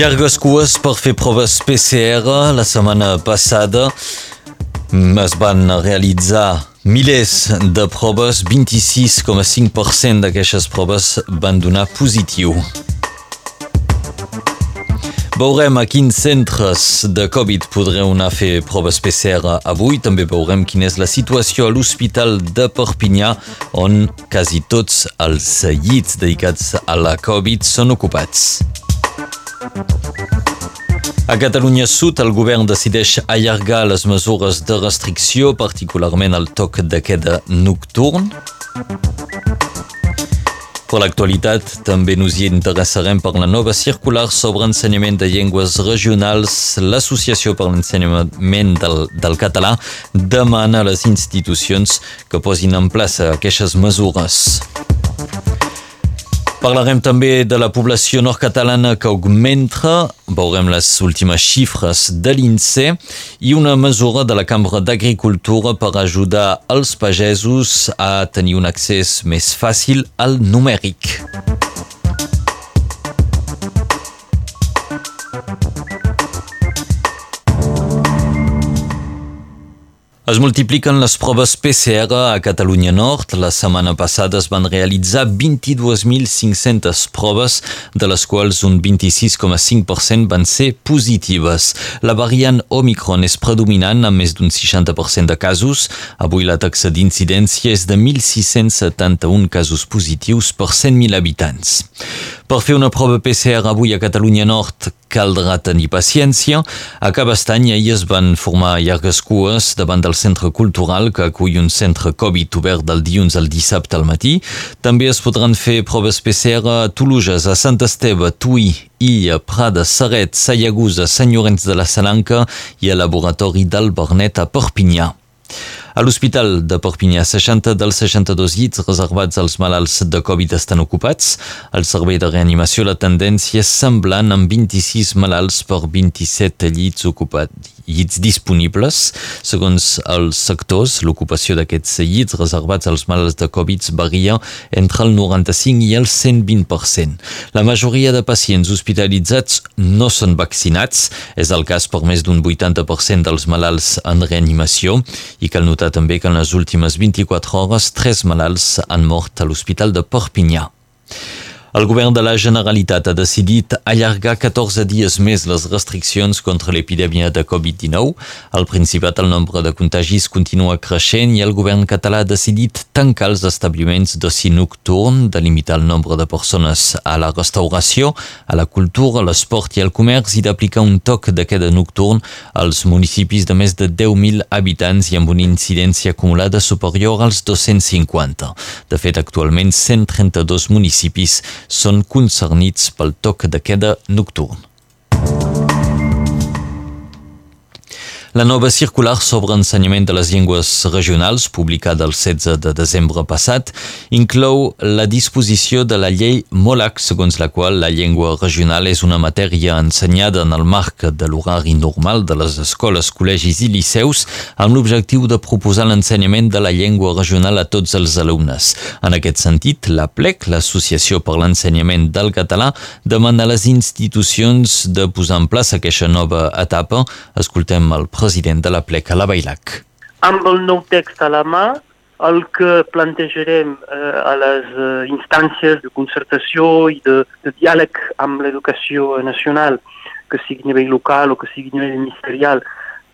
Llargues cues per fer proves PCR. La setmana passada es van realitzar milers de proves, 26,5% d'aquestes proves van donar positiu. Veurem a quins centres de Covid podreu anar a fer proves PCR avui. També veurem quina és la situació a l'Hospital de Perpinyà, on quasi tots els llits dedicats a la Covid són ocupats. A Catalunya Sud, el govern decideix allargar les mesures de restricció, particularment el toc de queda nocturn. Per l'actualitat, també nos hi interessarem per la nova circular sobre ensenyament de llengües regionals. L'Associació per l'Ensenyament del, del Català demana a les institucions que posin en plaça aquestes mesures. Parlarem també de la població nord-catalana que augmenta, veurem les últimes xifres de l'INSEE i una mesura de la Cambra d'Agricultura per ajudar els pagesos a tenir un accés més fàcil al numèric. Es multipliquen les proves PCR a Catalunya Nord. La setmana passada es van realitzar 22.500 proves, de les quals un 26,5% van ser positives. La variant Omicron és predominant amb més d'un 60% de casos. Avui la taxa d'incidència és de 1.671 casos positius per 100.000 habitants. Per fer una prova PCR avui a Catalunya Nord caldrà tenir paciència. A Cabastany ahir es van formar llargues cues davant del centre cultural que acull un centre Covid obert del dilluns al dissabte al matí. També es podran fer proves PCR a Toluges, a Sant Esteve, Tui, i a Prada, Serret, Sayagusa, Sant Llorenç de la Salanca i al laboratori del Bernet a Perpinyà. A l'Hospital de Perpinyà, 60 dels 62 llits reservats als malalts de Covid estan ocupats. Al servei de reanimació la tendència és semblant amb 26 malalts per 27 llits ocupats llits disponibles. Segons els sectors, l'ocupació d'aquests llits reservats als malalts de Covid varia entre el 95 i el 120%. La majoria de pacients hospitalitzats no són vaccinats. És el cas per més d'un 80% dels malalts en reanimació i cal notar també que en les últimes 24 hores tres malalts han mort a l'Hospital de Perpinyà. El govern de la Generalitat ha decidit allargar 14 dies més les restriccions contra l'epidèmia de Covid-19. Al Principat el nombre de contagis continua creixent i el govern català ha decidit tancar els establiments d'oci nocturn, delimitar el nombre de persones a la restauració, a la cultura, a l'esport i al comerç i d'aplicar un toc de queda nocturn als municipis de més de 10.000 habitants i amb una incidència acumulada superior als 250. De fet, actualment 132 municipis són concernits pel toc de queda nocturn. La nova circular sobre ensenyament de les llengües regionals, publicada el 16 de desembre passat, inclou la disposició de la llei MOLAC, segons la qual la llengua regional és una matèria ensenyada en el marc de l'horari normal de les escoles, col·legis i liceus, amb l'objectiu de proposar l'ensenyament de la llengua regional a tots els alumnes. En aquest sentit, la PLEC, l'Associació per l'Ensenyament del Català, demana a les institucions de posar en plaça aquesta nova etapa. Escoltem el president de la PLEC a la Bailac. Amb el nou text a la mà, el que plantejarem eh, a les eh, instàncies de concertació i de, de diàleg amb l'educació nacional, que sigui a nivell local o que sigui a nivell ministerial,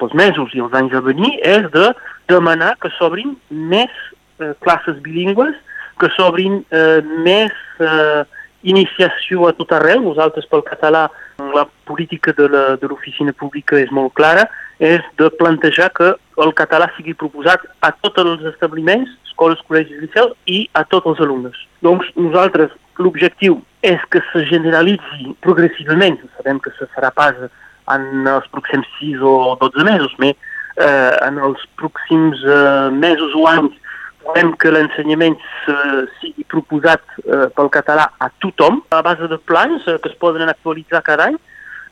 pels mesos i els anys a venir, és de demanar que s'obrin més eh, classes bilingües, que s'obrin eh, més eh, iniciació a tot arreu. Nosaltres pel català la política de l'oficina pública és molt clara, és de plantejar que el català sigui proposat a tots els establiments, escoles, col·legis, liceus i a tots els alumnes. Doncs nosaltres l'objectiu és que se generalitzi progressivament, sabem que se farà pas en els pròxims 6 o 12 mesos, però eh, en els pròxims eh, mesos o anys volem que l'ensenyament sigui proposat eh, pel català a tothom, a base de plans eh, que es poden actualitzar cada any,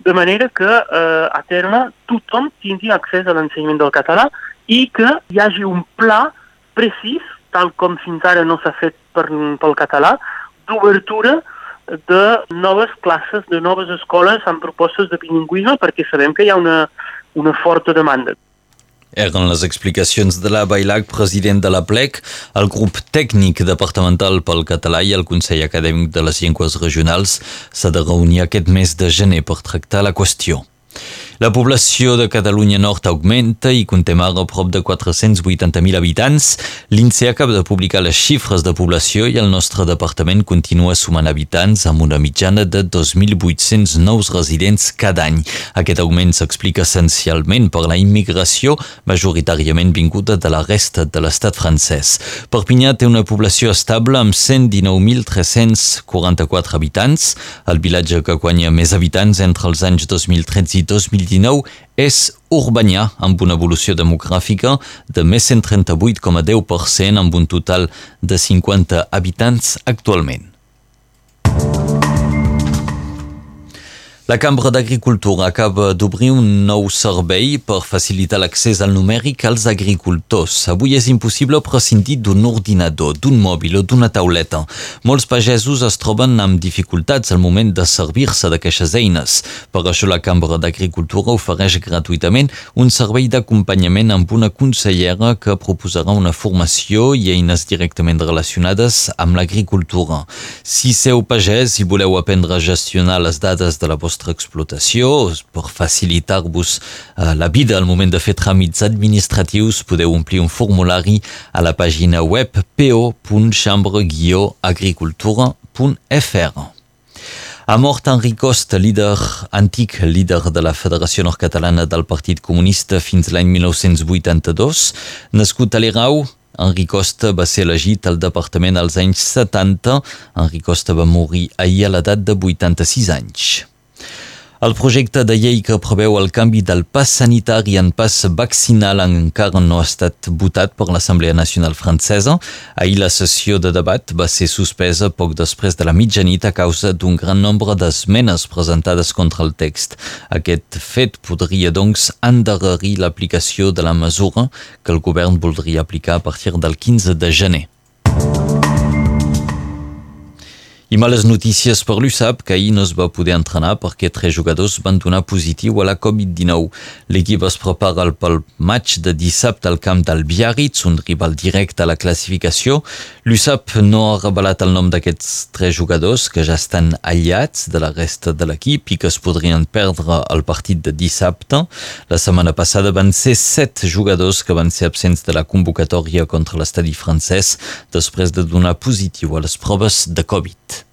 de manera que eh, a terme tothom tingui accés a l'ensenyament del català i que hi hagi un pla precís, tal com fins ara no s'ha fet per, pel català, d'obertura de noves classes, de noves escoles amb propostes de bilingüisme perquè sabem que hi ha una, una forta demanda. Eren les explicacions de la Bailac, president de la PLEC, el grup tècnic departamental pel català i el Consell Acadèmic de les Llengües Regionals s'ha de reunir aquest mes de gener per tractar la qüestió. La població de Catalunya Nord augmenta i contem ara prop de 480.000 habitants. L'INSEE acaba de publicar les xifres de població i el nostre departament continua sumant habitants amb una mitjana de 2.800 nous residents cada any. Aquest augment s'explica essencialment per la immigració majoritàriament vinguda de la resta de l'estat francès. Perpinyà té una població estable amb 119.344 habitants. El vilatge que guanya més habitants entre els anys 2013 i 2019 2019 és Urbanyà, amb una evolució demogràfica de més 138,10% amb un total de 50 habitants actualment. La Cambra d'Agricultura acaba d'obrir un nou servei per facilitar l'accés al numèric als agricultors. Avui és impossible prescindir d'un ordinador, d'un mòbil o d'una tauleta. Molts pagesos es troben amb dificultats al moment de servir-se d'aquestes eines. Per això la Cambra d'Agricultura ofereix gratuïtament un servei d'acompanyament amb una consellera que proposarà una formació i eines directament relacionades amb l'agricultura. Si seu pagès i voleu aprendre a gestionar les dades de la vostra vostra explotació, per facilitar-vos eh, la vida al moment de fer tràmits administratius, podeu omplir un formulari a la pàgina web po.chambre-agricultura.fr. Ha mort Henri Costa, líder, antic líder de la Federació Nord-Catalana del Partit Comunista fins l'any 1982. Nascut a l'Erau, Henri Costa va ser elegit al departament als anys 70. Henri Costa va morir ahir a l'edat de 86 anys. El projecte de llei que preveu el canvi del pas sanitari en pas vaccinal encara no ha estat votat per l'Assemblea Nacional Francesa. Ahir la sessió de debat va ser suspesa poc després de la mitjanit a causa d'un gran nombre d'esmenes presentades contra el text. Aquest fet podria, doncs, endarrerir l'aplicació de la mesura que el govern voldria aplicar a partir del 15 de gener. I males notícies per l'USAP, que ahir no es va poder entrenar perquè tres jugadors van donar positiu a la Covid-19. L'equip es prepara pel match de dissabte al camp del Biarritz, un rival directe a la classificació. L'USAP no ha revelat el nom d'aquests tres jugadors que ja estan aïllats de la resta de l'equip i que es podrien perdre el partit de dissabte. La setmana passada van ser set jugadors que van ser absents de la convocatòria contra l'estadi francès després de donar positiu a les proves de Covid.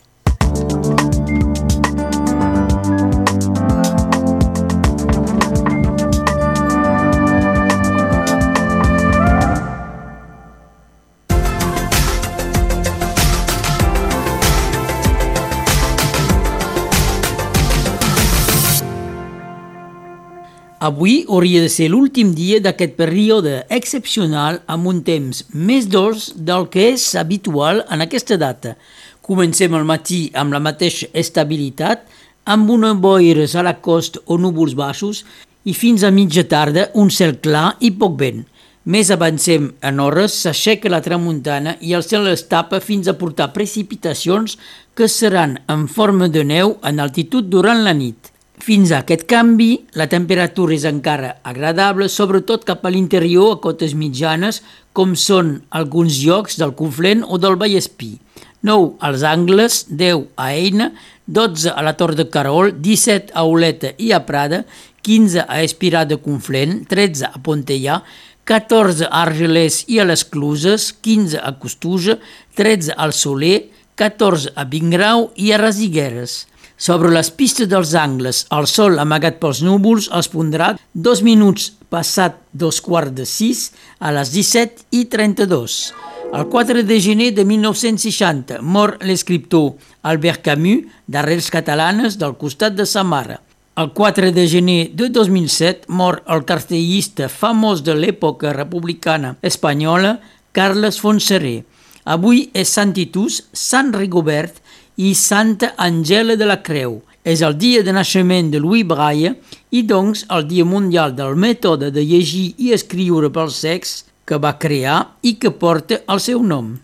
Avui hauria de ser l'últim dia d'aquest període excepcional amb un temps més dolç del que és habitual en aquesta data. Comencem al matí amb la mateixa estabilitat, amb una boires a la costa o núvols baixos i fins a mitja tarda un cel clar i poc vent. Més avancem en hores, s'aixeca la tramuntana i el cel es tapa fins a portar precipitacions que seran en forma de neu en altitud durant la nit. Fins a aquest canvi, la temperatura és encara agradable, sobretot cap a l'interior a cotes mitjanes, com són alguns llocs del Conflent o del Vallespí. 9 als Angles, 10 a Eina, 12 a la Tor de Carol, 17 a Oleta i a Prada, 15 a Espirà de Conflent, 13 a Pontellà, 14 a Argelès i a les Cluses, 15 a Costuja, 13 al Soler, 14 a Vingrau i a Rasigueres. Sobre les pistes dels angles, el sol amagat pels núvols els pondrà dos minuts passat dos quarts de sis a les 17 i 32. El 4 de gener de 1960 mor l'escriptor Albert Camus d'arrels catalanes del costat de sa mare. El 4 de gener de 2007 mor el cartellista famós de l'època republicana espanyola Carles Fonseré. Avui és Sant Titus, Sant Rigobert i Santa Angela de la Creu. És el dia de naixement de Louis Braille i doncs el dia mundial del mètode de llegir i escriure pel sex que va crear i que porta el seu nom.